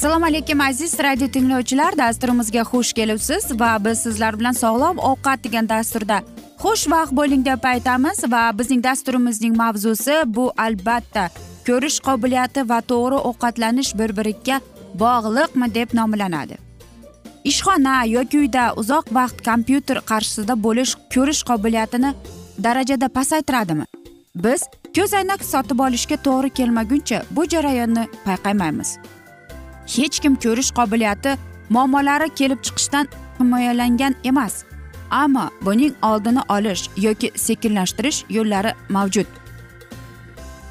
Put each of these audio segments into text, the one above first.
assalomu alaykum aziz radio tinglovchilar. Dasturimizga xush kelibsiz va biz sizlar bilan sog'lom ovqat degan dasturda xushvaqt bo'ling deb aytamiz va bizning dasturimizning mavzusi bu albatta ko'rish qobiliyati va to'g'ri ovqatlanish bir biriga bog'liqmi deb nomlanadi. Ishxona yoki uyda uzoq vaqt kompyuter qarshisida bo'lish ko'rish qobiliyatini darajada pasaytiradimi? Biz ko'zoynak sotib olishga to'g'ri kelmaguncha bu jarayonni payqamaymiz hech kim ko'rish qobiliyati muammolari kelib chiqishdan himoyalangan emas ammo buning oldini olish yoki sekinlashtirish yo'llari mavjud.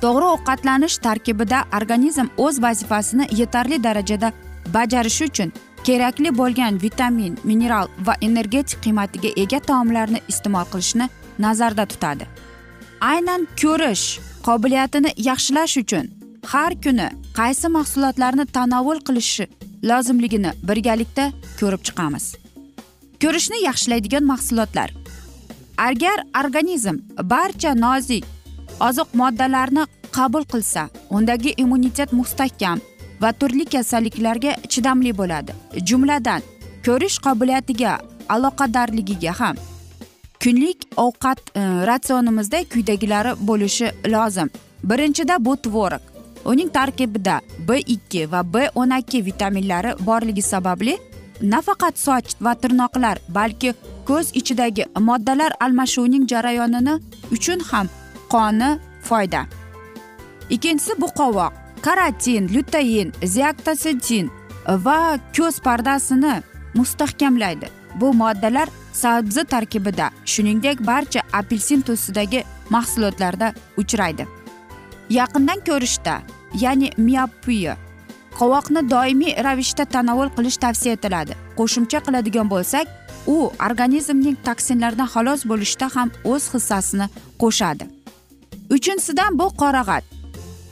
To'g'ri ovqatlanish tarkibida organizm o'z vazifasini yetarli darajada bajarishi uchun kerakli bo'lgan vitamin mineral va energetik qiymatiga ega taomlarni iste'mol qilishni nazarda tutadi. Aynan ko'rish qobiliyatini yaxshilash uchun har kuni qaysi mahsulotlarni tanovul qilishi lozimligini birgalikda ko'rib chiqamiz. Ko'rishni yaxshilaydigan mahsulotlar. Agar organizm barcha nozik oziq moddalarni qabul qilsa undagi immunitet mustahkam va turli kasalliklarga chidamli bo'ladi. Jumladan ko'rish qobiliyatiga aloqadorligiga ham. Kunlik ovqat e, ratsionimizda quyidagilari bo'lishi lozim. Birinchida bu tvorog. Uning tarkibida b ikki va b o'n ikki vitaminlari borligi sababli nafaqat soch va tirnoqlar balki ko'z ichidagi moddalar almashuvining jarayonini uchun ham qoni foyda. Ikkinchisi bu qovoq. Karatin lyutein ziaktosetin va ko'z pardasini mustahkamlaydi. Bu moddalar sabzi tarkibida shuningdek barcha apelsin tusidagi mahsulotlarda uchraydi. Yaqindan ko'rishda ya'ni miopiya qovoqni doimiy ravishda tanovul qilish tavsiya etiladi. Qo'shimcha qiladigan bo'lsak u organizmning toksinlardan xalos bo'lishda ham o'z hissasini qo'shadi. Uchinchisidan bu qorag'at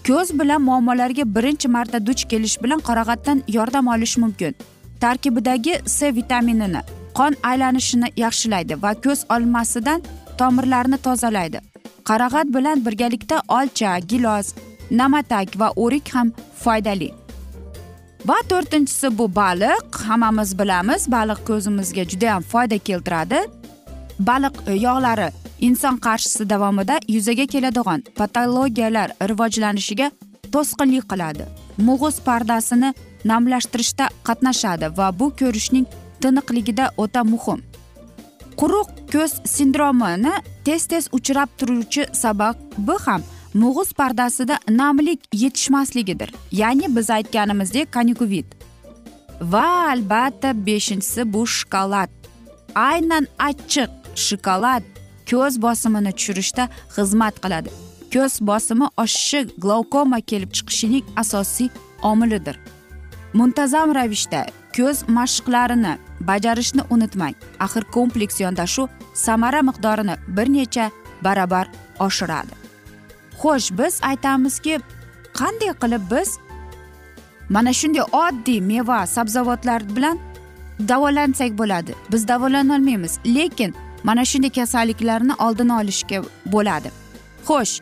ko'z bilan muammolarga birinchi marta duch kelish bilan qorag'atdan yordam olish mumkin. Tarkibidagi c vitaminini qon aylanishini yaxshilaydi va ko'z olmasidan tomirlarni tozalaydi. Qarag'at bilan birgalikda olcha gilos namatak va o'rik ham foydali. Va to'rtinchisi bu baliq. Hammamiz bilamiz baliq ko'zimizga judayam foyda keltiradi. Baliq yog'lari inson qarshisi davomida yuzaga keladigan patologiyalar rivojlanishiga to'sqinlik qiladi. Mug'uz pardasini namlashtirishda qatnashadi va bu ko'rishning tiniqligida o'ta muhim. Quruq ko'z sindromini tez tez uchrab turuvchi sababi ham mug'uz pardasida namlik yetishmasligidir. Ya'ni biz aytganimizdek konjuktivit va albatta beshinchisi bu shokolad aynan achchiq shokolad ko'z bosimini tushirishda xizmat qiladi. Ko'z bosimi oshishi glaukoma kelib chiqishining asosiy omilidir. Muntazam ravishda ko'z mashqlarini bajarishni unutmang. Axir kompleks yondashuv samara miqdorini bir necha barobar oshiradi. Xo'sh biz aytamizki qanday qilib biz mana shunday oddiy meva sabzavotlar bilan davolansak bo'ladi? Biz davolanolmaymiz lekin mana shunday kasalliklarni oldini olishga bo'ladi. Xo'sh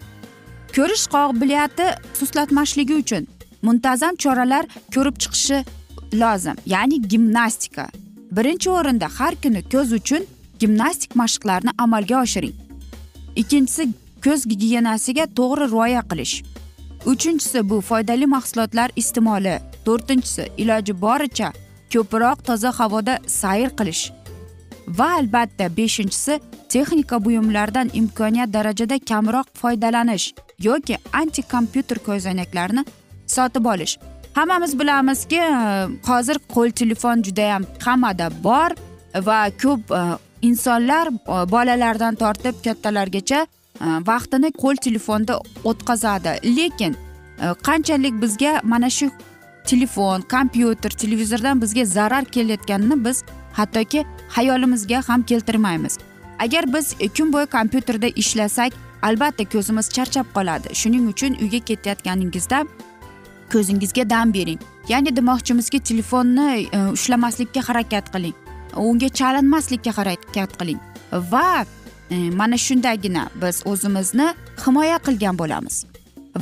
ko'rish qobiliyati suslatmasligi uchun muntazam choralar ko'rib chiqishi lozim ya'ni gimnastika. Birinchi o'rinda har kuni ko'z uchun gimnastik mashqlarni amalga oshiring. Ikkinchisi ko'z gigiyenasiga to'g'ri rioya qilish. Uchinchisi bu foydali mahsulotlar iste'moli. To'rtinchisi iloji boricha ko'proq toza havoda sayr qilish. Va albatta beshinchisi texnika buyumlaridan imkoniyat darajada kamroq foydalanish yoki anti kompyuter ko'zoynaklarni sotib olish. Hammamiz bilamizki hozir qo'l telefon judayam hammada bor va ko'p e, insonlar e, bolalardan tortib kattalargacha e, vaqtini qo'l telefonda o'tkazadi. Lekin qanchalik bizga mana shu telefon kompyuter televizordan bizga zarar kelayotganini biz hattoki xayolimizga ham keltirmaymiz. Agar biz kun bo'yi kompyuterda ishlasak albatta ko'zimiz charchab qoladi. Shuning uchun uyga ketayotganingizda ko'zingizga dam bering. Ya'ni demoqchimizki telefonni e, ushlamaslikka harakat qiling. Unga chalinmaslikka harakat qiling. Va e, mana shundagina biz o'zimizni himoya qilgan bo'lamiz.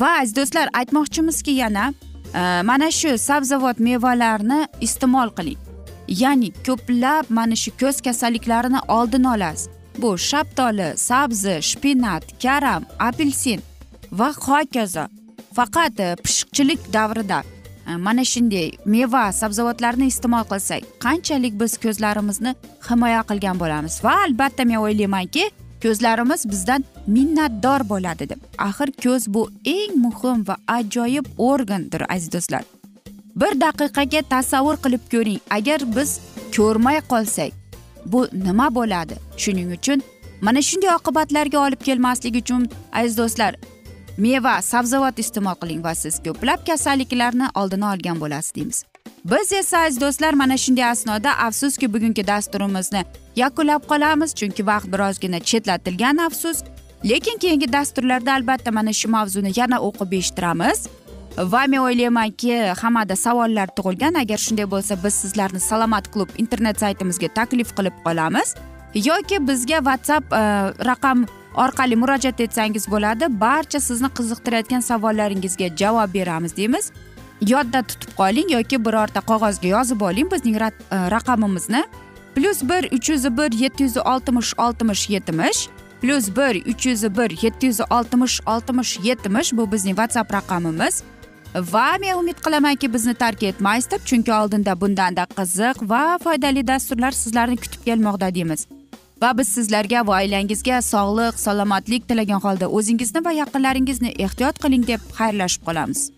Va aziz do'stlar aytmoqchimizki yana e, mana shu sabzavot mevalarni iste'mol qiling. Ya'ni ko'plab mana shu ko'z kasalliklarini oldini olasiz. Bu shaptoli sabzi shpinat karam apelsin va hokazo. Faqat e, pishiqchilik davrida e, mana shunday meva sabzavotlarni iste'mol qilsak qanchalik biz ko'zlarimizni himoya qilgan bo'lamiz? Va albatta men o'ylaymanki ko'zlarimiz bizdan minnatdor bo'ladi deb. Axir ko'z bu eng muhim va ajoyib organdir aziz do'stlar. Bir daqiqaga tasavvur qilib ko'ring. Agar biz ko'rmay qolsak bu nima bo'ladi? Shuning uchun mana shunday oqibatlarga olib kelmasligi uchun aziz do'stlar meva sabzavot iste'mol qiling va siz ko'plab kasalliklarni oldini olgan bo'lasiz deymiz. Biz esa aziz do'stlar mana shunday asnoda afsuski bugungi dasturimizni yakunlab qolamiz chunki vaqt birozgina chetlatilgan afsus lekin keyingi dasturlarda albatta mana shu mavzuni yana o'qib eshittiramiz. Va men o'ylaymanki hammada savollar tug'ilgan. Agar shunday bo'lsa biz sizlarni salomat klub internet saytimizga taklif qilib qolamiz. Yoki bizga whatsapp e, raqam orqali murojaat etsangiz bo'ladi. Barcha sizni qiziqtirayotgan savollaringizga javob beramiz deymiz. Yodda tutib qoling yoki birorta qog'ozga yozib oling. Bizning e, raqamimizni plyus bir uch yuz bir yetti yuz oltmish oltmish yetmish plyus bir uch yuz bir yetti yuz oltmish oltmish yetmish. Bu bizning whatsapp raqamimiz. Va men umid qilamanki bizni tark etmaysiz deb chunki oldinda bundanda qiziq va foydali dasturlar sizlarni kutib kelmoqda deymiz. Va biz sizlarga va oilangizga sog'lik salomatlik tilagan holda o'zingizni va yaqinlaringizni ehtiyot qiling deb xayrlashib qolamiz.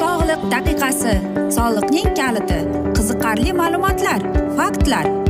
Sog'liq daqiqasi soliqning kaliti qiziqarli ma'lumotlar faktlar.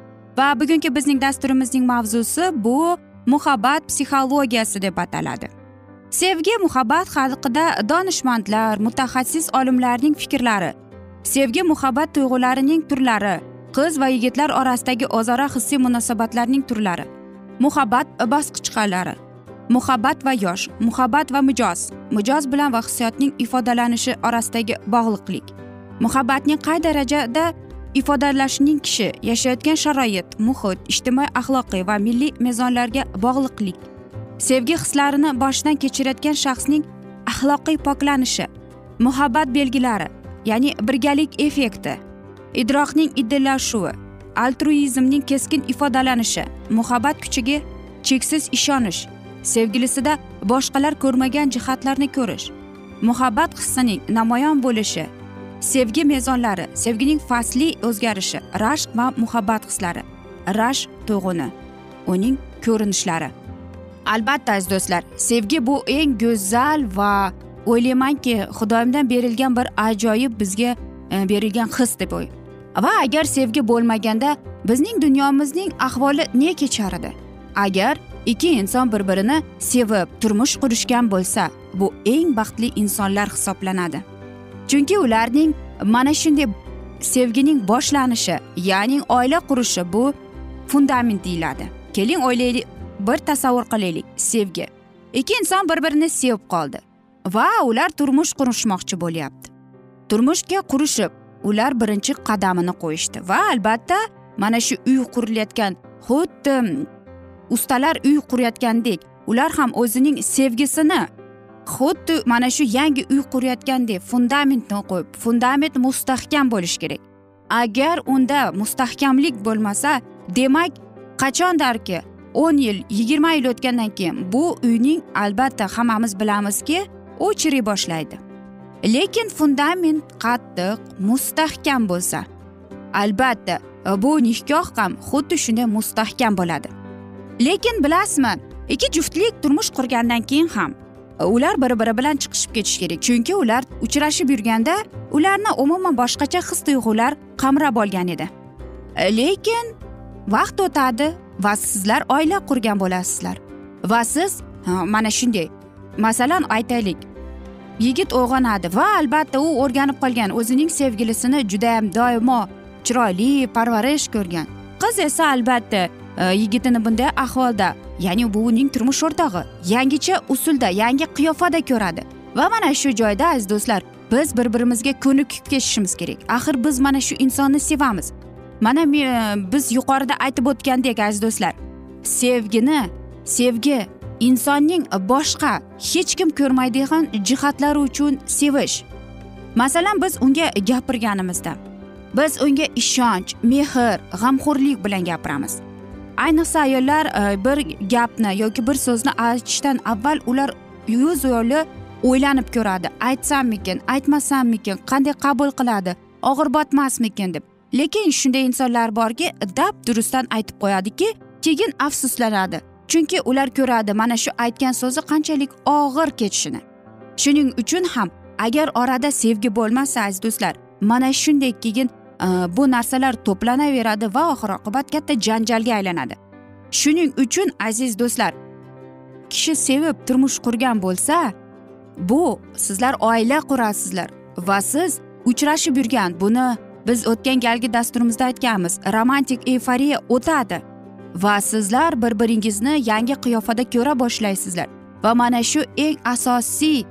Va bugungi bizning dasturimizning mavzusi bu muhabbat psixologiyasi deb ataladi. Sevgi muhabbat haqida donishmandlar mutaxassis olimlarning fikrlari sevgi muhabbat tuyg'ularining turlari qiz va yigitlar orasidagi o'zaro hissiy munosabatlarning turlari muhabbat bosqichqalari muhabbat va yosh muhabbat va mijoz mijoz bilan va hissiyotning ifodalanishi orasidagi bog'liqlik muhabbatning qay darajada ifodalashining kishi yashayotgan sharoit muhit ijtimoiy axloqiy va milliy mezonlarga bog'liqlik sevgi hislarini boshdan kechirayotgan shaxsning axloqiy poklanishi muhabbat belgilari ya'ni birgalik effekti idroqning idillashuvi altruizmning keskin ifodalanishi muhabbat kuchiga cheksiz ishonish sevgilisida boshqalar ko'rmagan jihatlarni ko'rish muhabbat hissining namoyon bo'lishi sevgi mezonlari sevgining fasli o'zgarishi rashq va muhabbat hislari. Rashq tuyg'uni uning ko'rinishlari. Albatta aziz do'stlar sevgi bu eng go'zal va o'ylaymanki xudoyimdan berilgan bir ajoyib bizga e, berilgan his deb o'y. Va agar sevgi bo'lmaganda bizning dunyomizning ahvoli ne kechar edi? Agar ikki inson bir birini sevib turmush qurishgan bo'lsa bu eng baxtli insonlar hisoblanadi. Chunki ularning mana shunday sevgining boshlanishi ya'ni oila qurishi bu fundament deyiladi. Keling o'ylaylik bir tasavvur qilaylik sevgi. Ikki inson bir birini sevib qoldi va ular turmush qurishmoqchi bo'lyapti. Turmushga qurishib ular birinchi qadamini qo'yishdi va albatta mana shu uy qurilayotgan xuddi ustalar uy qurayotgandek ular ham o'zining sevgisini xuddi mana shu yangi uy qurayotgandek fundamentni qo'yib fundament mustahkam bo'lishi kerak. Agar unda mustahkamlik bo'lmasa demak qachondarki o'n yil yigirma yil o'tgandan keyin bu uyning albatta hammamiz bilamizki u chiriy boshlaydi. Lekin fundament qattiq mustahkam bo'lsa albatta bu nikoh ham xuddi shunday mustahkam bo'ladi. Lekin bilasizmi ikki juftlik turmush qurgandan keyin ham Э, ular bir biri bilan chiqishib ketishi kerak. Chunki ular uchrashib yurganda ularni umuman boshqacha his tuyg'ular qamrab olgan edi. E, lekin vaqt o'tadi va sizlar oila qurgan bo'lasizlar. Va siz mana shunday. Masalan aytaylik. Yigit uyg'onadi va albatta u o'rganib qolgan o'zining sevgilisini judayam doimo chiroyli parvarish ko'rgan. Qiz esa albatta Э, yigitini bunday ahvolda ya'ni bu uning turmush o'rtog'i yangicha usulda yangi qiyofada ko'radi. Va mana shu joyda aziz do'stlar biz bir birimizga ko'nikib ketishimiz kerak. Axir biz mana shu insonni sevamiz. Mana e, biz yuqorida aytib o'tgandek aziz do'stlar sevgini sevgi insonning boshqa hech kim ko'rmaydigan jihatlari uchun sevish. Masalan biz unga gapirganimizda biz unga ishonch mehr g'amxo'rlik bilan gapiramiz. Ayniqsa ayollar e, bir gapni yoki bir so'zni aytishdan avval ular yuz yo'li o'ylanib ko'radi. Aytsammikin aytmasammikin qanday qabul qiladi og'ir botmasmikin deb. Lekin shunday insonlar borki dab durustdan aytib qo'yadiki keyin afsuslanadi. Chunki ular ko'radi mana shu aytgan so'zi qanchalik og'ir kechishini shuning uchun ham agar orada sevgi bo'lmasa aziz do'stlar mana shunday keyin Э, bu narsalar to'planaveradi va oxir oqibat katta janjalga aylanadi. Shuning uchun aziz do'stlar kishi sevib turmush qurgan bo'lsa bu sizlar oila qurasizlar va siz uchrashib yurgan. Buni biz o'tgan galgi dasturimizda aytganmiz. Romantik eyforiya o'tadi va sizlar bir biringizni yangi qiyofada ko'ra boshlaysizlar va mana shu eng asosiy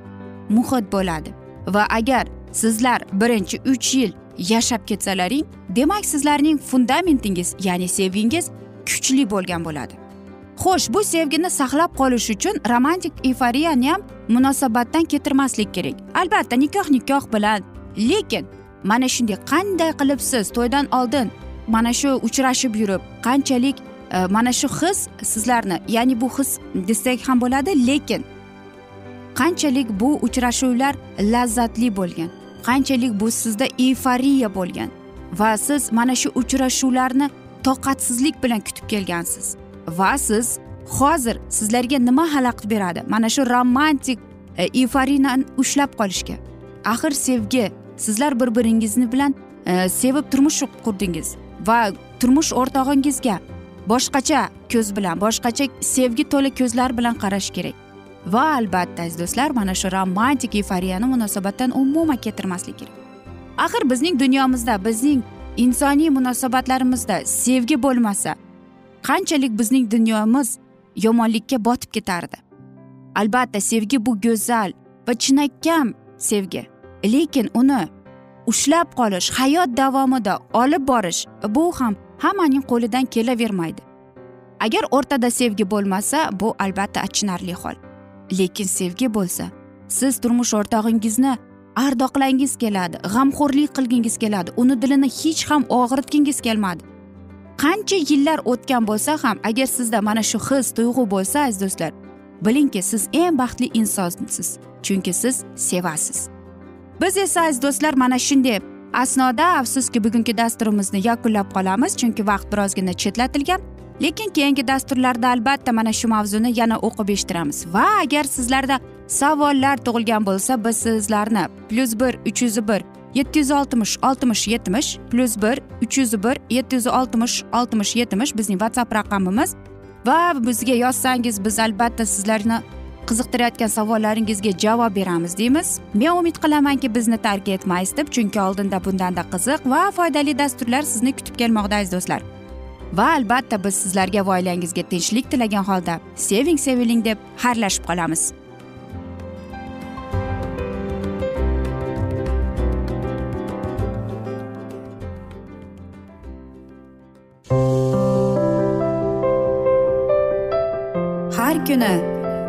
muhit bo'ladi. Va agar sizlar birinchi uch yil yashab ketsalaring demak sizlarning fundamentingiz ya'ni sevgingiz kuchli bo'lgan bo'ladi. Xo'sh bu sevgini saqlab qolish uchun romantik eforiyani ham munosabatdan ketirmaslik kerak. Albatta nikoh nikoh bilan. Lekin mana shunday qanday qilib siz to'ydan oldin mana shu uchrashib yurib qanchalik e, mana shu his sizlarni ya'ni bu his desak ham bo'ladi lekin qanchalik bu uchrashuvlar lazzatli bo'lgan? Qanchalik bu sizda eyforiya bo'lgan va siz mana shu uchrashuvlarni toqatsizlik bilan kutib kelgansiz va siz hozir sizlarga nima xalaqit beradi mana shu romantik eyforiyani ushlab qolishga? Axir sevgi sizlar bir biringizni bilan e, sevib turmush qurdingiz va turmush o'rtog'ingizga boshqacha ko'z bilan boshqacha sevgi to'la ko'zlar bilan qarash kerak. Va albatta aziz do'stlar mana shu romantik eforiyani munosabatdan umuman ketirmaslik kerak. Axir bizning dunyomizda bizning insoniy munosabatlarimizda sevgi bo'lmasa qanchalik bizning dunyomiz yomonlikka botib ketardi. Albatta sevgi bu go'zal va chinakam sevgi lekin uni ushlab qolish hayot davomida olib borish bu ham hammaning qo'lidan kelavermaydi. Agar o'rtada sevgi bo'lmasa bu albatta achinarli hol. Lekin sevgi bo'lsa siz turmush o'rtog'ingizni ardoqlangiz keladi g'amxo'rlik qilgingiz keladi uni dilini hech ham og'ritgingiz kelmadi. Qancha yillar o'tgan bo'lsa ham agar sizda mana shu his tuyg'u bo'lsa aziz do'stlar bilingki siz eng baxtli insonsiz chunki siz sevasiz. Biz esa aziz do'stlar mana shunday asnoda afsuski bugungi dasturimizni yakunlab qolamiz chunki vaqt birozgina chetlatilgan. Lekin keyingi dasturlarda albatta mana shu mavzuni yana o'qib eshittiramiz. Va agar sizlarda savollar tug'ilgan bo'lsa biz sizlarni plyus bir uch yuz bir yetti yuz oltmish oltmish yetmish plyus bir uch yuz bir yetti yuz oltmish oltmish yetmish bizning whatsapp raqamimiz. Va bizga yozsangiz biz albatta sizlarni qiziqtirayotgan savollaringizga javob beramiz deymiz. Men umid qilamanki bizni tark etmaysiz deb chunki oldinda bundanda qiziq va foydali dasturlar sizni kutib kelmoqda aziz do'stlar. Va albatta biz sizlarga va oilangizga tinchlik tilagan holda seving seviling deb xayrlashib qolamiz. Har kuni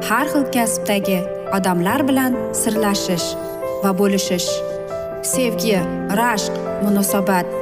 har xil kasbdagi odamlar bilan sirlashish va bo'lishish sevgi rashq munosabat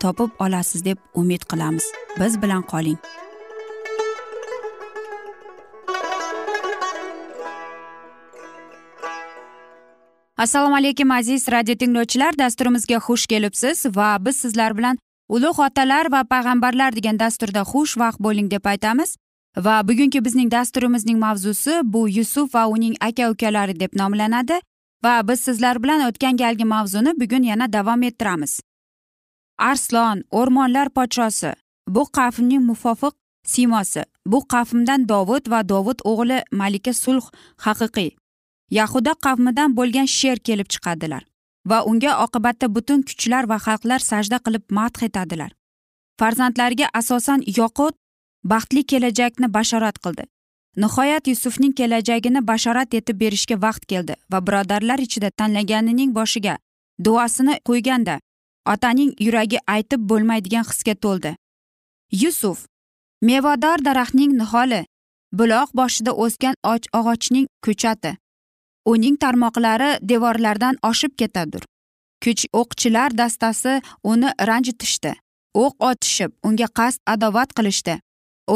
topib olasiz deb umid qilamiz. Biz bilan qoling. Assalomu alaykum aziz radio tinglovchilar. Dasturimizga xush kelibsiz va biz sizlar bilan ulug' otalar va payg'ambarlar degan dasturda xushvaqt bo'ling deb aytamiz. Va bugungi bizning dasturimizning mavzusi bu yusuf va uning aka ukalari deb nomlanadi. Va biz sizlar bilan o'tgan galgi mavzuni bugun yana davom ettiramiz. Arslon o'rmonlar podshosi. Bu qavmning muvofiq siymosi bu qavmdan dovud va dovud o'g'li malika sulh haqiqiy. Yahuda qavmidan bo'lgan sher kelib chiqadilar va unga oqibatda butun kuchlar va xalqlar sajda qilib madh etadilar. Farzandlariga asosan yoqut baxtli kelajakni bashorat qildi. Nihoyat yusufning kelajagini bashorat etib berishga vaqt keldi va birodarlar ichida tanlaganining boshiga duosini qo'yganda otaning yuragi aytib bo'lmaydigan hisga to'ldi. Yusuf mevador daraxtning niholi buloq boshida o'sgan och og'ochning ko'chati. Uning tarmoqlari devorlardan oshib ketadir kuch o'qchilar dastasi uni ranjitishdi. O'q otishib unga qasd adovat qilishdi.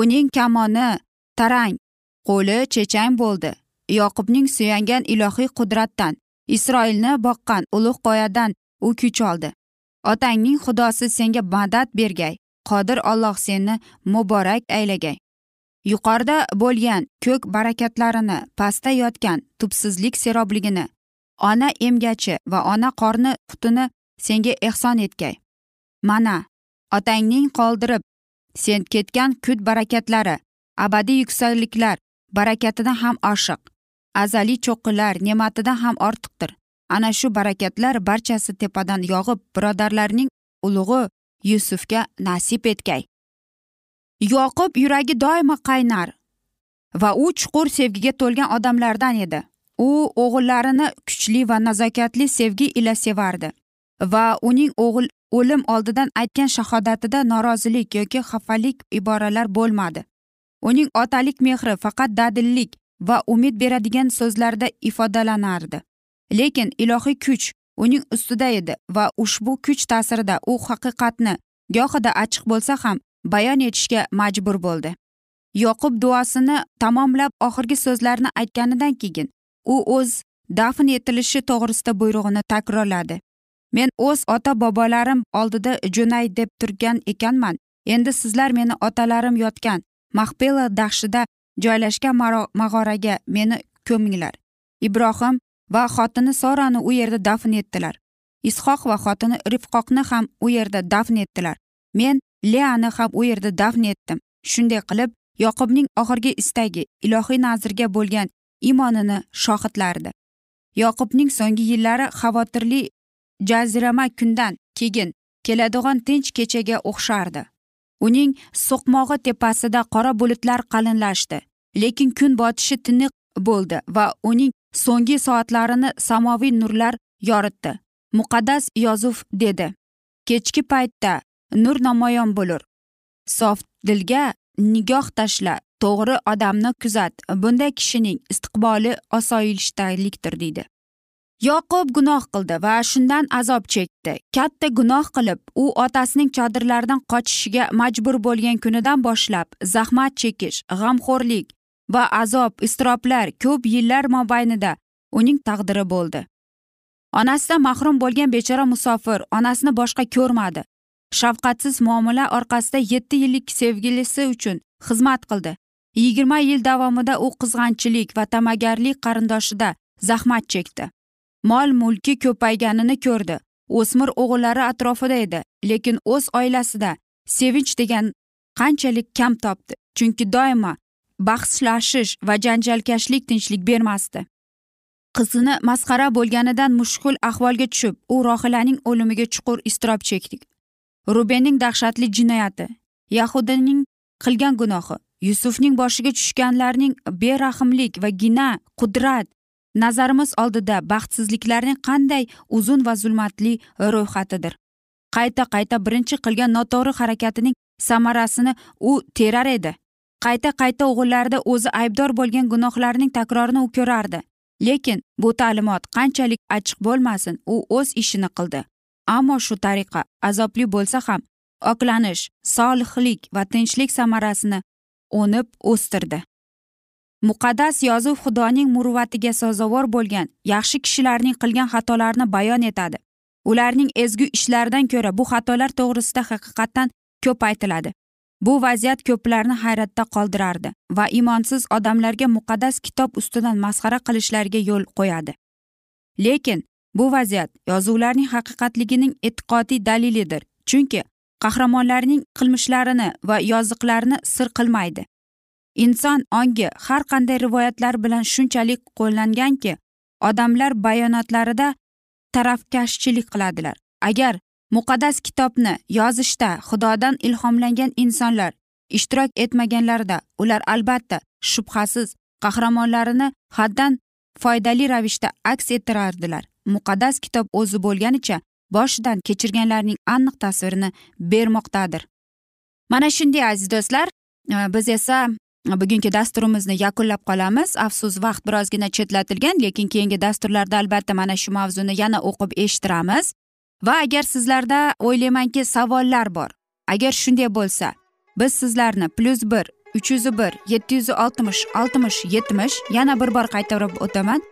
Uning kamoni tarang qo'li chechang bo'ldi. Yoqubning suyangan ilohiy qudratdan isroilni boqqan ulug' qoyadan u kuch oldi. Otangning xudosi senga madad bergay. Qodir olloh seni muborak aylagay. Yuqorida bo'lgan ko'k barakatlarini pastda yotgan tubsizlik serobligini ona emgachi va ona qorni qutini senga ehson etgay mana otangning qoldirib sen ketgan kut barakatlari abadiy yuksakliklar barakatidan ham oshiq azaliy cho'qqilar ne'matidan ham ortiqdir. Ana shu barakatlar barchasi tepadan yog'ib birodarlarning ulug'i yusufga nasib etgay yoqub yuragi doimo qaynar va u chuqur sevgiga to'lgan odamlardan edi. U o'g'illarini kuchli va nazokatli sevgi ila sevardi va uning o'g'il o'lim oldidan aytgan shahodatida norozilik yoki xafalik iboralar bo'lmadi. Uning otalik mehri faqat dadillik va umid beradigan so'zlarda ifodalanardi. Lekin ilohiy kuch uning ustida edi va ushbu kuch ta'sirida u haqiqatni gohida achchiq bo'lsa ham bayon etishga majbur bo'ldi. Yoqub duosini tamomlab oxirgi so'zlarni aytganidan keyin u o'z dafn etilishi to'g'risida buyrug'ini takrorladi. Men o'z ota bobolarim oldida jo'nay deb turgan ekanman endi sizlar meni otalarim yotgan mahpela dahshida joylashgan mag'oraga meni ko'minglar. Ibrohim va xotini sorani u yerda dafn etdilar. Ishoq va xotini rifqoqni ham u yerda dafn etdilar. Men leani ham u yerda dafn etdim. Shunday qilib yoqubning oxirgi istagi ilohiy nazrga bo'lgan imonini shohidlardi. Yoqubning so'nggi yillari xavotirli jazirama kundan keyin keladigan tinch kechaga o'xshardi. Uning so'qmog'i tepasida qora bulutlar qalinlashdi lekin kun botishi tiniq bo'ldi va uning so'nggi soatlarini samoviy nurlar yoritdi. Muqaddas yozuv dedi. Kechki paytda nur namoyon bo'lur. Sof dilga nigoh tashla to'g'ri odamni kuzat bunday kishining istiqboli osoyishtalikdir deydi yoqub gunoh qildi va shundan azob chekdi. Katta gunoh qilib u otasining chodirlaridan qochishiga majbur bo'lgan kunidan boshlab zahmat chekish g'amxo'rlik va azob iztiroblar ko'p yillar mobaynida uning taqdiri bo'ldi. Onasidan mahrum bo'lgan bechora musofir onasini boshqa ko'rmadi. Shafqatsiz muomala orqasida yetti yillik sevgilisi uchun xizmat qildi. Yigirma yil davomida u qizg'anchilik va ta'magarlik qarindoshida zahmat chekdi. Mol mulki ko'payganini ko'rdi. O'smir o'g'illari atrofida edi lekin o'z oilasida sevinch degan qanchalik kam topdi chunki doimo bahslashish va janjalkashlik tinchlik bermasdi. Qizini masxara bo'lganidan mushkul ahvolga tushib u rohilaning o'limiga chuqur iztirob chekdi rubenning dahshatli jinoyati yahudaning qilgan gunohi yusufning boshiga tushganlarning berahmlik va gina qudrat nazarimiz oldida baxtsizliklarning qanday uzun va zulmatli ro'yxatidir. Qayta qayta birinchi qilgan noto'g'ri harakatining samarasini u terar edi. Qayta qayta o'g'illarida o'zi aybdor bo'lgan gunohlarning takrorini u ko'rardi. Lekin bu ta'limot qanchalik achchiq bo'lmasin u o'z ishini qildi. Ammo shu tariqa azobli bo'lsa ham oqlanish solihlik va tinchlik samarasini o'nib o'stirdi. Muqaddas yozuv xudoning muruvvatiga sazovor bo'lgan yaxshi kishilarning qilgan xatolarini bayon etadi. Ularning ezgu ishlaridan ko'ra bu xatolar to'g'risida haqiqatdan ko'p aytiladi. Bu vaziyat ko'plarni hayratda qoldirardi va imonsiz odamlarga muqaddas kitob ustidan masxara qilishlariga yo'l qo'yadi. Lekin bu vaziyat yozuvlarning haqiqatligining e'tiqodiy dalilidir chunki qahramonlarning qilmishlarini va yoziqlarini sir qilmaydi. Inson ongi har qanday rivoyatlar bilan shunchalik qo'llanganki odamlar bayonotlarida tarafkashchilik qiladilar. Agar muqaddas kitobni yozishda xudodan ilhomlangan insonlar ishtirok etmaganlarida ular albatta shubhasiz qahramonlarini haddan foydali ravishda aks ettirardilar. Muqaddas kitob o'zi bo'lganicha boshidan kechirganlarning aniq tasvirini bermoqdadir. Mana shunday aziz do'stlar e, biz esa bugungi dasturimizni yakunlab qolamiz. Afsus vaqt birozgina chetlatilgan lekin keyingi dasturlarda albatta mana shu mavzuni yana o'qib eshittiramiz. Va agar sizlarda o'ylaymanki savollar bor. Agar shunday bo'lsa biz sizlarni plyus bir uch yuz bir yetti yuz oltmish oltmish yetmish yana bir bor qaytarib o'taman.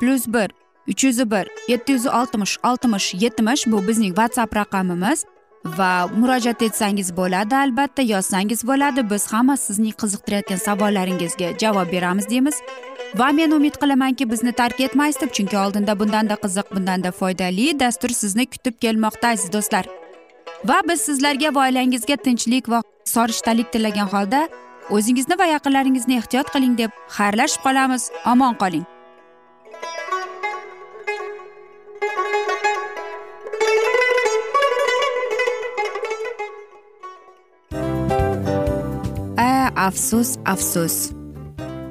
Plyus bir uch yuz bir yetti yuz oltmish oltmish yetmish bu bizning whatsapp raqamimiz. Va murojaat etsangiz bo'ladi albatta yozsangiz bo'ladi. Biz hamma sizning qiziqtirayotgan savollaringizga javob beramiz deymiz. Va men umid qilamanki bizni tark etmaysiz deb chunki oldinda bundanda qiziq bundanda foydali dastur sizni kutib kelmoqda aziz do'stlar. Va biz sizlarga va oilangizga tinchlik va sorishtalik tilagan holda o'zingizni va yaqinlaringizni ehtiyot qiling deb xayrlashib qolamiz. Omon qoling. Afsus afsus.